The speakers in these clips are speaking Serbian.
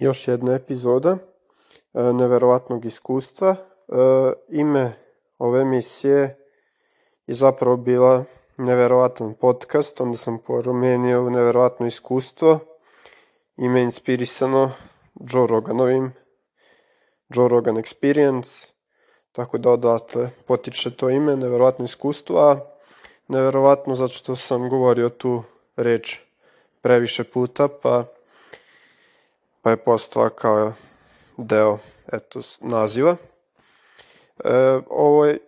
još jedna epizoda e, neverovatnog iskustva. E, ime ove emisije je zapravo bila neverovatan podcast, onda sam promenio neverovatno iskustvo, ime inspirisano Joe Roganovim, Joe Rogan Experience, tako da odatle potiče to ime, neverovatno iskustvo, a neverovatno zato što sam govorio tu reč previše puta, pa pa je postala kao deo eto, naziva. E, ovoj,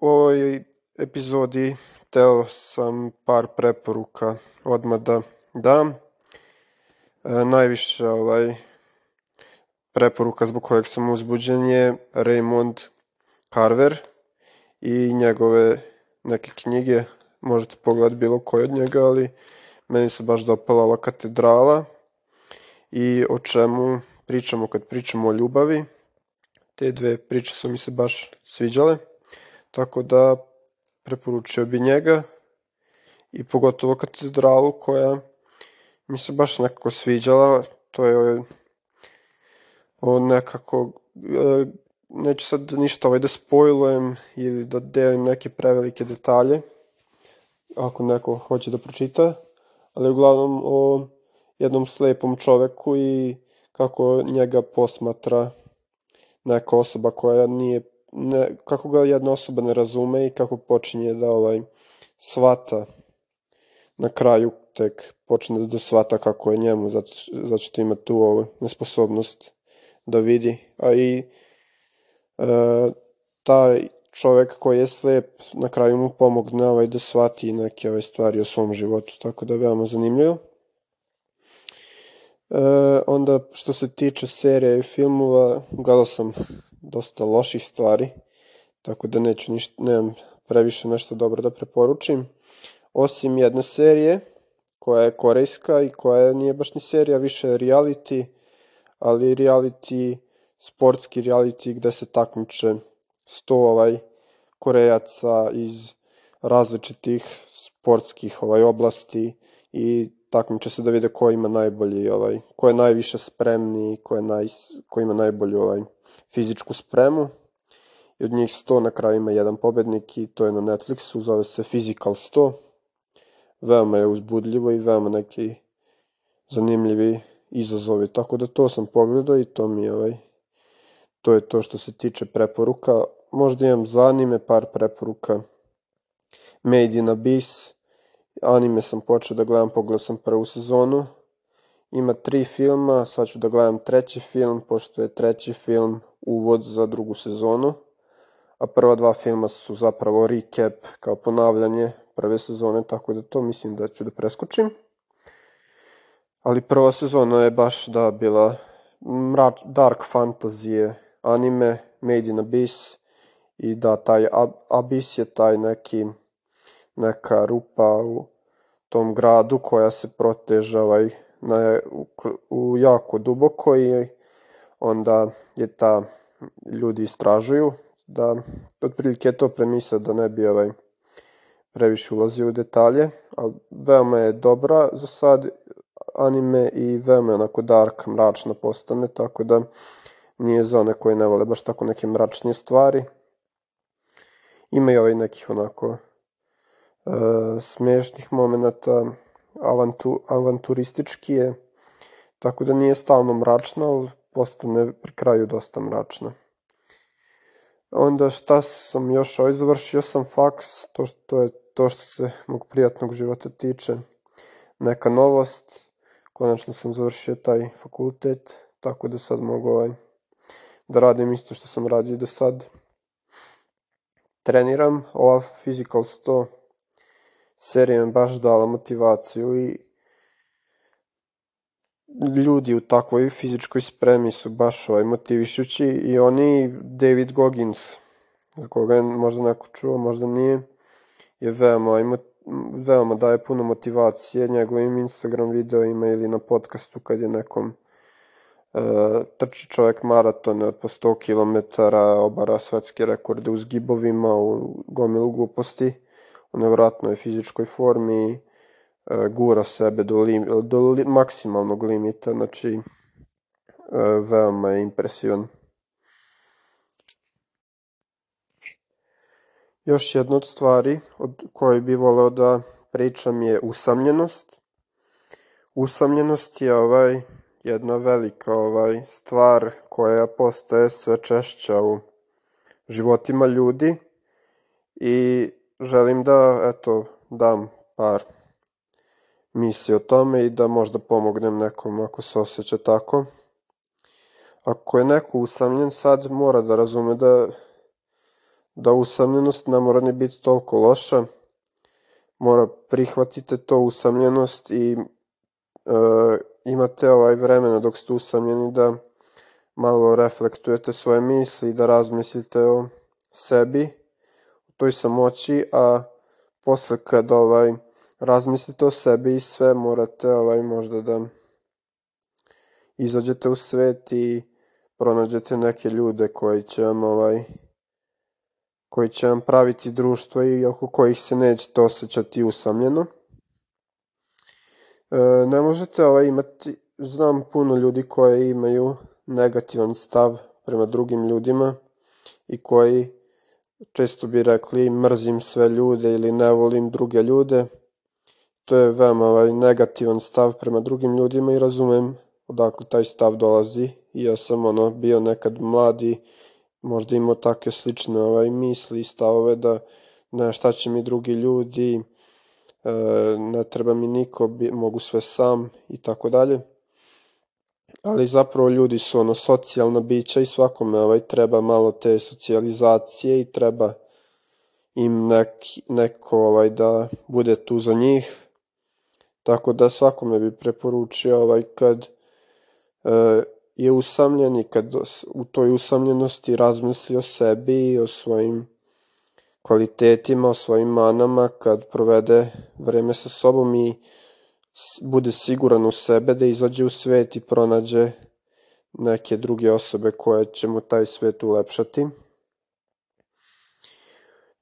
u ovoj epizodi teo sam par preporuka odmah da dam. E, najviše ovaj, preporuka zbog kojeg sam uzbuđen je Raymond Carver i njegove neke knjige. Možete pogledati bilo koje od njega, ali meni se baš dopala ova katedrala i o čemu pričamo kad pričamo o ljubavi. Te dve priče su mi se baš sviđale, tako da preporučio bi njega i pogotovo katedralu koja mi se baš nekako sviđala. To je o nekako, e, neću sad ništa ovaj da spojlujem ili da delim neke prevelike detalje, ako neko hoće da pročita, ali uglavnom o jednom slepom čoveku i kako njega posmatra neka osoba koja nije ne, kako ga jedna osoba ne razume i kako počinje da ovaj svata na kraju tek počne da svata kako je njemu zato, zato što ima tu ovu nesposobnost da vidi. A i e, taj čovek koji je slep na kraju mu pomogne ovaj da shvati neke ove stvari o svom životu tako da je veoma zanimljivo E, onda što se tiče serija i filmova, gledao sam dosta loših stvari, tako da neću ništa, nemam previše nešto dobro da preporučim. Osim jedne serije, koja je korejska i koja nije baš ni serija, više reality, ali reality, sportski reality gde se takmiče sto ovaj korejaca iz različitih sportskih ovaj oblasti i takmiče se da vide ko ima najbolji, ovaj, ko je najviše spremni, ko, je naj, ko ima najbolju ovaj, fizičku spremu. I od njih 100 na kraju ima jedan pobednik i to je na Netflixu, zove se Physical 100. Veoma je uzbudljivo i veoma neki zanimljivi izazovi, tako da to sam pogledao i to mi ovaj, to je to što se tiče preporuka. Možda imam za anime par preporuka. Made in Abyss, Anime sam počeo da gledam, pogledao sam prvu sezonu. Ima tri filma, sad ću da gledam treći film, pošto je treći film uvod za drugu sezonu. A prva dva filma su zapravo recap, kao ponavljanje prve sezone, tako da to mislim da ću da preskočim. Ali prva sezona je baš da bila dark fantasy anime, Made in Abyss i da taj Abyss je taj neki neka rupa u tom gradu koja se proteže ovaj, na, u, u jako duboko i onda je ta ljudi istražuju da otprilike je to premisa da ne bi ovaj previše ulazio u detalje, ali veoma je dobra za sad anime i veoma onako dark, mračna postane, tako da nije za one koji ne vole baš tako neke mračnije stvari. Ima i ovaj nekih onako smešnih momenta, avantu, avanturistički je, tako da nije stalno mračna, ali postane pri kraju dosta mračna. Onda šta sam još ovaj završio sam faks, to što je to što se mog prijatnog života tiče. Neka novost, konačno sam završio taj fakultet, tako da sad mogu ovaj, da radim isto što sam radio do sad. Treniram ova Physical 100 serija mi baš dala motivaciju i ljudi u takvoj fizičkoj spremi su baš ovaj, motivišući i oni, David Goggins, za koga je možda neko čuo, možda nije, je veoma, ovaj, veoma daje puno motivacije njegovim Instagram videoima ili na podcastu kad je nekom uh, trči čovjek maratone od po 100 km, obara svetske rekorde u zgibovima, u gomilu gluposti u nevratnoj fizičkoj formi, e, gura sebe do, lim, do li, maksimalnog limita, znači veoma je impresivan. Još jedna od stvari od koje bi voleo da pričam je usamljenost. Usamljenost je ovaj jedna velika ovaj stvar koja postaje sve češća u životima ljudi i želim da eto dam par misli o tome i da možda pomognem nekom ako se osjeća tako. Ako je neko usamljen sad mora da razume da da usamljenost ne mora ni biti toliko loša. Mora prihvatite to usamljenost i e, imate ovaj vremena dok ste usamljeni da malo reflektujete svoje misli i da razmislite o sebi, toj samoći, a posle kad ovaj, razmislite o sebi i sve morate ovaj, možda da izađete u svet i pronađete neke ljude koji će vam ovaj, koji će vam praviti društvo i oko kojih se nećete osjećati usamljeno. E, ne možete ovaj, imati, znam puno ljudi koji imaju negativan stav prema drugim ljudima i koji često bi rekli mrzim sve ljude ili ne volim druge ljude. To je veoma ovaj, negativan stav prema drugim ljudima i razumem odakle taj stav dolazi. I ja sam ono bio nekad mladi možda imao takve slične ovaj, misli i stavove da ne šta će mi drugi ljudi, e, ne treba mi niko, mogu sve sam i tako dalje. Ali zapravo ljudi su ono socijalna bića i svakome ovaj, treba malo te socijalizacije i treba im nek, neko ovaj, da bude tu za njih. Tako da svakome bi preporučio ovaj, kad e, je usamljen i kad u toj usamljenosti razmisli o sebi i o svojim kvalitetima, o svojim manama, kad provede vreme sa sobom i bude siguran u sebe da izađe u svet i pronađe neke druge osobe koje će mu taj svet ulepšati.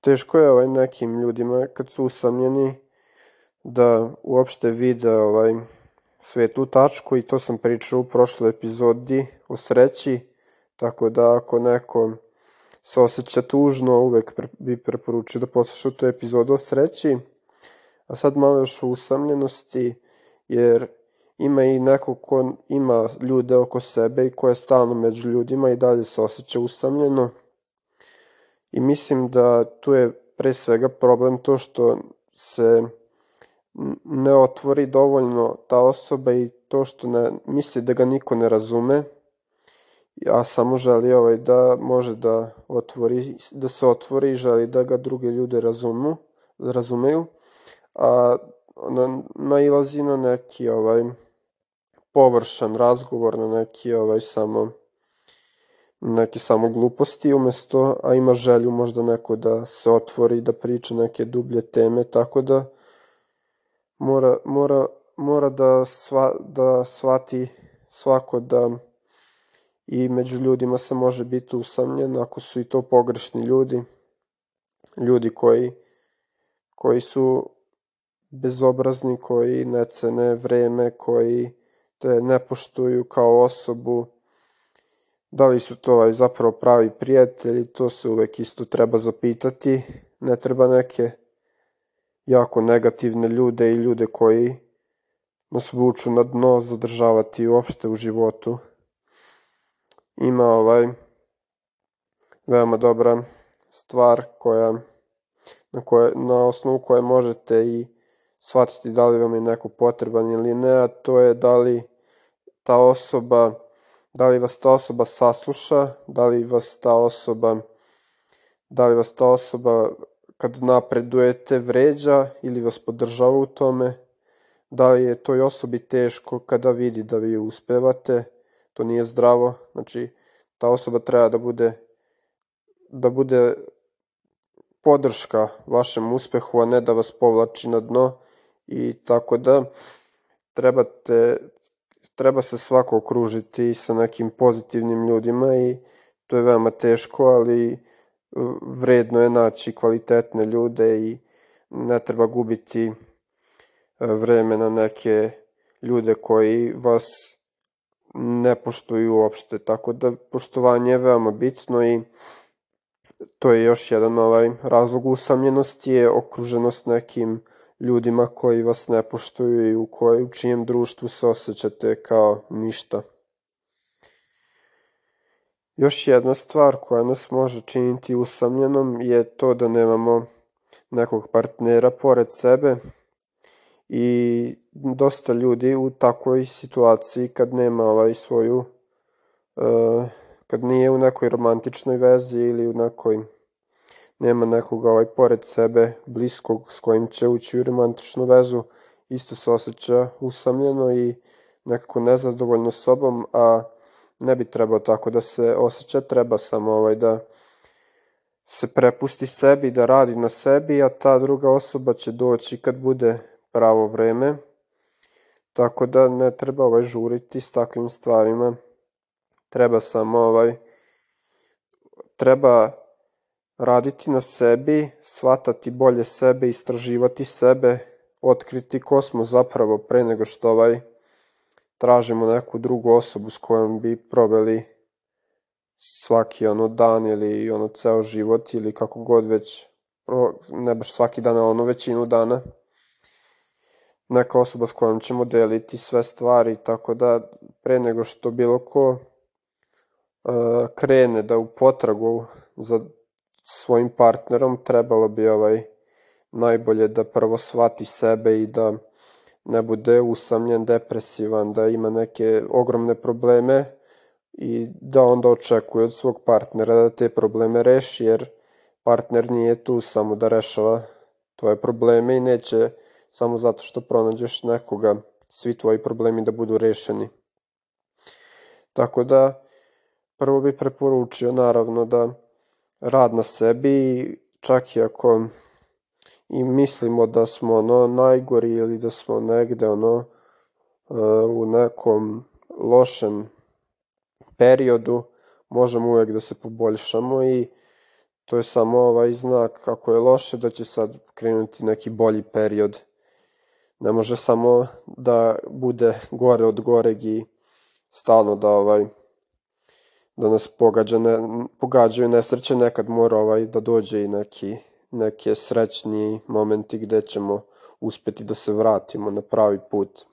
Teško je ovaj nekim ljudima kad su usamljeni da uopšte vide ovaj svetu tačku i to sam pričao u prošloj epizodi o sreći, tako da ako neko se osjeća tužno, uvek bi preporučio da posluša tu epizodu o sreći. A sad malo još o usamljenosti, jer ima i neko ko ima ljude oko sebe i ko je stalno među ljudima i dalje se osjeća usamljeno. I mislim da tu je pre svega problem to što se ne otvori dovoljno ta osoba i to što ne, misli da ga niko ne razume, a samo želi ovaj da može da otvori, da se otvori i želi da ga druge ljude razumu, razumeju, a na, nailazi na neki ovaj površan razgovor, na neki ovaj samo neke samo gluposti umesto, a ima želju možda neko da se otvori, da priča neke dublje teme, tako da mora, mora, mora da, sva, da shvati svako da i među ljudima se može biti usamljen ako su i to pogrešni ljudi, ljudi koji, koji su bezobrazni, koji ne cene vreme, koji te ne poštuju kao osobu, da li su to ovaj, zapravo pravi prijatelji, to se uvek isto treba zapitati, ne treba neke jako negativne ljude i ljude koji nas vuču na dno zadržavati uopšte u životu. Ima ovaj veoma dobra stvar koja na, koje, na osnovu koje možete i shvatiti da li vam je neko potreban ili ne, a to je da li ta osoba, da li vas ta osoba sasluša, da li vas ta osoba, da li vas ta osoba kad napredujete vređa ili vas podržava u tome, da li je toj osobi teško kada vidi da vi uspevate, to nije zdravo, znači ta osoba treba da bude da bude podrška vašem uspehu, a ne da vas povlači na dno i tako da trebate, treba se svako okružiti sa nekim pozitivnim ljudima i to je veoma teško, ali vredno je naći kvalitetne ljude i ne treba gubiti e, vreme na neke ljude koji vas ne poštuju uopšte, tako da poštovanje je veoma bitno i to je još jedan ovaj razlog usamljenosti je okruženost nekim ljudima koji vas ne poštuju i u, koj, u čijem društvu se osjećate kao ništa. Još jedna stvar koja nas može činiti usamljenom je to da nemamo nekog partnera pored sebe i dosta ljudi u takvoj situaciji kad nema ovaj svoju uh, kad nije u nekoj romantičnoj vezi ili u nekoj nema nekoga ovaj pored sebe bliskog s kojim će ući u romantičnu vezu. Isto se osjeća usamljeno i nekako nezadovoljno sobom a ne bi trebao tako da se osjeća. Treba samo ovaj da se prepusti sebi da radi na sebi a ta druga osoba će doći kad bude pravo vreme. Tako da ne treba ovaj žuriti s takvim stvarima. Treba samo ovaj treba raditi na sebi, shvatati bolje sebe, istraživati sebe, otkriti ko smo zapravo pre nego što ovaj tražimo neku drugu osobu s kojom bi proveli svaki ono dan ili ono ceo život ili kako god već ne baš svaki dan, ono većinu dana. Neka osoba s kojom ćemo deliti sve stvari, tako da pre nego što bilo ko uh, krene da u potragu za svojim partnerom trebalo bi ovaj najbolje da prvo shvati sebe i da ne bude usamljen, depresivan, da ima neke ogromne probleme i da onda očekuje od svog partnera da te probleme reši, jer partner nije tu samo da rešava tvoje probleme i neće samo zato što pronađeš nekoga svi tvoji problemi da budu rešeni. Tako da prvo bi preporučio naravno da rad na sebi, čak i ako i mislimo da smo ono najgori ili da smo negde ono e, u nekom lošem periodu, možemo uvek da se poboljšamo i to je samo ovaj znak kako je loše da će sad krenuti neki bolji period. Ne može samo da bude gore od goreg i stalno da ovaj da nas pogađa, ne, pogađaju nesreće, nekad mora ovaj da dođe i neki, neke srećni momenti gde ćemo uspeti da se vratimo na pravi put.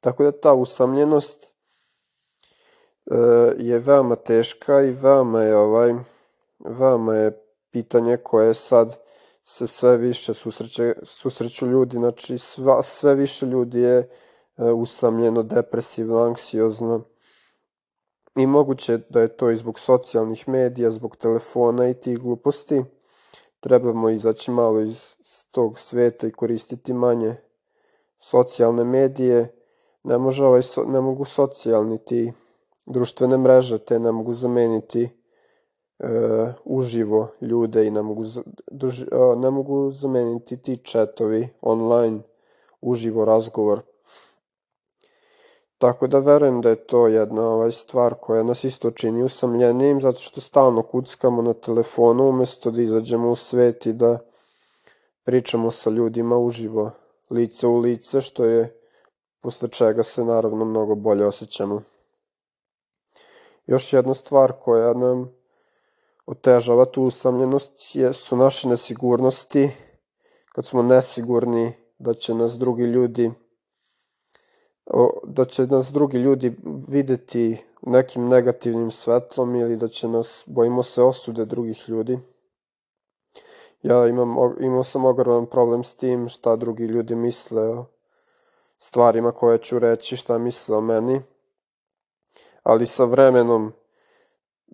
Tako da ta usamljenost e, je veoma teška i veoma je ovaj veoma je pitanje koje sad se sve više susreće, susreću ljudi, znači sva, sve više ljudi je e, usamljeno, depresivno, anksiozno, I moguće da je to i zbog socijalnih medija, zbog telefona i tih gluposti. Trebamo izaći malo iz tog sveta i koristiti manje socijalne medije. Ne, može ovaj, ne mogu socijalni ti društvene mreže, te ne mogu zameniti e, uživo ljude i ne mogu, duži, e, ne mogu zameniti ti četovi online uživo razgovor Tako da verujem da je to jedna ovaj stvar koja nas isto čini usamljenijim, zato što stalno kuckamo na telefonu umesto da izađemo u svet i da pričamo sa ljudima uživo, lice u lice, što je posle čega se naravno mnogo bolje osjećamo. Još jedna stvar koja nam otežava tu usamljenost je, su naše nesigurnosti, kad smo nesigurni da će nas drugi ljudi da će nas drugi ljudi videti nekim negativnim svetlom ili da će nas, bojimo se osude drugih ljudi. Ja imam, imao sam ogroman problem s tim šta drugi ljudi misle o stvarima koje ću reći, šta misle o meni. Ali sa vremenom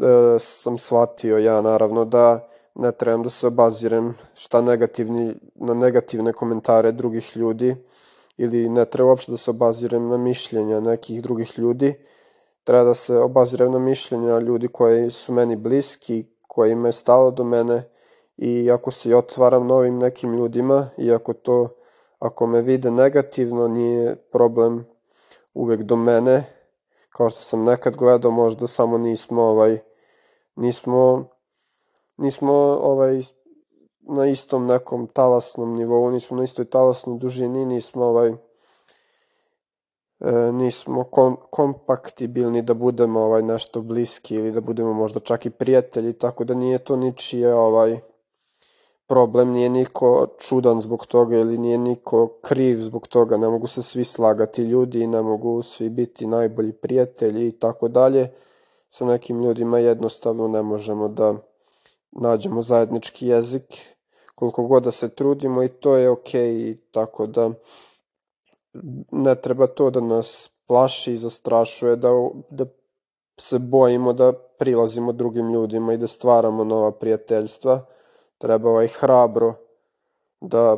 e, sam shvatio ja naravno da ne trebam da se obazirem šta negativni, na negativne komentare drugih ljudi, ili ne treba uopšte da se obazirem na mišljenja nekih drugih ljudi, treba da se obazirem na mišljenja ljudi koji su meni bliski, koji me stalo do mene. I ako se otvaram novim nekim ljudima i ako to, ako me vide negativno, nije problem uvek do mene, kao što sam nekad gledao, možda samo nismo ovaj, nismo, nismo ovaj, na istom nekom talasnom nivou, nismo na istoj talasnoj dužini, nismo ovaj, e, nismo kom, kompaktibilni da budemo ovaj nešto bliski ili da budemo možda čak i prijatelji, tako da nije to ničije ovaj problem, nije niko čudan zbog toga ili nije niko kriv zbog toga, ne mogu se svi slagati ljudi, ne mogu svi biti najbolji prijatelji i tako dalje. Sa nekim ljudima jednostavno ne možemo da nađemo zajednički jezik, koliko god da se trudimo i to je okay, tako da ne treba to da nas plaši i zastrašuje, da, da se bojimo da prilazimo drugim ljudima i da stvaramo nova prijateljstva treba ovaj hrabro da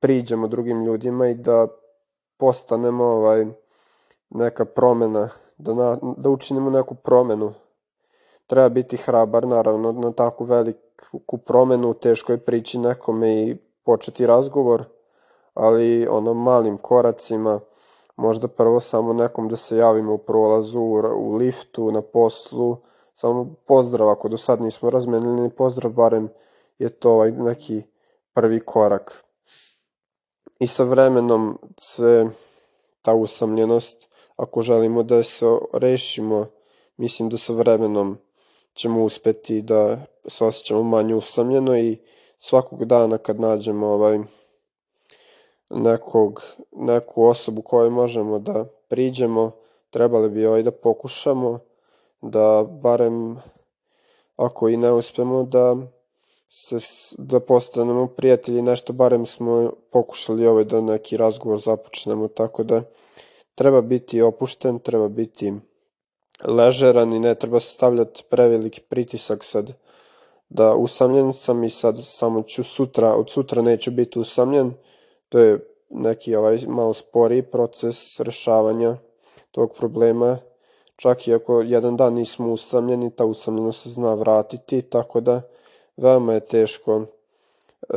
priđemo drugim ljudima i da postanemo ovaj neka promena, da, na, da učinimo neku promenu. Treba biti hrabar, naravno, na takvu veliku promenu, teško je prići nekome i početi razgovor, ali ono malim koracima, možda prvo samo nekom da se javimo u prolazu, u liftu, na poslu, samo pozdrav, ako do sad nismo razmenili ni pozdrav, barem je to ovaj neki prvi korak. I sa vremenom se ta usamljenost, ako želimo da se rešimo, mislim da sa vremenom ćemo uspeti da se osjećamo manje usamljeno i svakog dana kad nađemo ovaj nekog, neku osobu kojoj možemo da priđemo, trebali bi ovaj da pokušamo da barem ako i ne uspemo da se, da postanemo prijatelji, nešto barem smo pokušali ovaj da neki razgovor započnemo, tako da treba biti opušten, treba biti ležeran i ne treba se stavljati preveliki pritisak sad. Da usamljen sam i sad samo ću sutra, od sutra neću biti usamljen, to je neki ovaj malo sporiji proces rešavanja tog problema. Čak i ako jedan dan nismo usamljeni, ta usamljenost se zna vratiti, tako da veoma je teško e,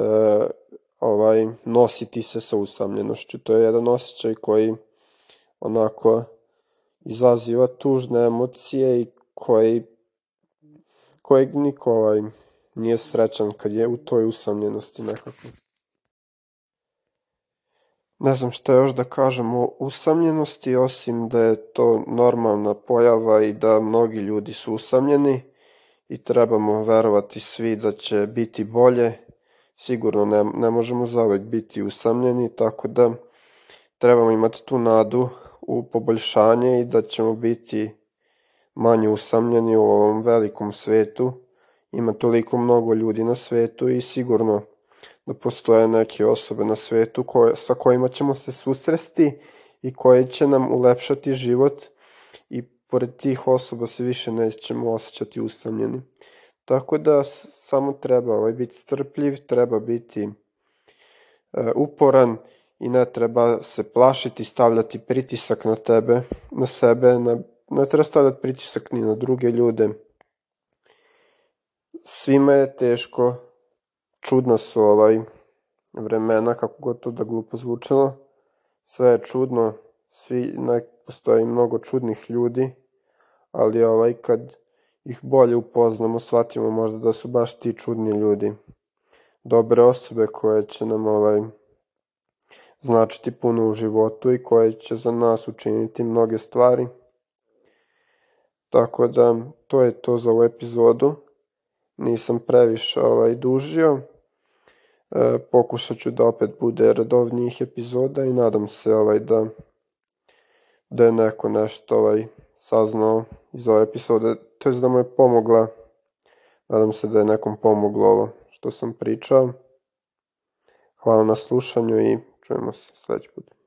ovaj nositi se sa usamljenošću. To je jedan osjećaj koji onako izaziva tužne emocije i koji kojeg niko ovaj, nije srećan kad je u toj usamljenosti nekako. Ne znam šta još da kažem o usamljenosti, osim da je to normalna pojava i da mnogi ljudi su usamljeni i trebamo verovati svi da će biti bolje. Sigurno ne, ne možemo zauvek biti usamljeni, tako da trebamo imati tu nadu u poboljšanje i da ćemo biti manje usamljeni u ovom velikom svetu. Ima toliko mnogo ljudi na svetu i sigurno da postoje neke osobe na svetu koje, sa kojima ćemo se susresti i koje će nam ulepšati život i pored tih osoba se više nećemo osjećati usamljeni. Tako da samo treba ovaj, biti strpljiv, treba biti e, uporan i ne treba se plašiti, stavljati pritisak na tebe, na sebe, na, ne treba stavljati pritisak ni na druge ljude. Svima je teško, čudna su ovaj vremena, kako god to da glupo zvučalo. Sve je čudno, svi, ne, postoji mnogo čudnih ljudi, ali ovaj, kad ih bolje upoznamo, shvatimo možda da su baš ti čudni ljudi. Dobre osobe koje će nam ovaj, značiti puno u životu i koje će za nas učiniti mnoge stvari. Tako da, to je to za ovu epizodu. Nisam previše ovaj, dužio. E, pokušat ću da opet bude redovnijih epizoda i nadam se ovaj, da, da je neko nešto ovaj, saznao iz ove epizode, to je da mu je pomogla. Nadam se da je nekom pomoglo ovo što sam pričao. Hvala na slušanju i čujemo se sledeći put.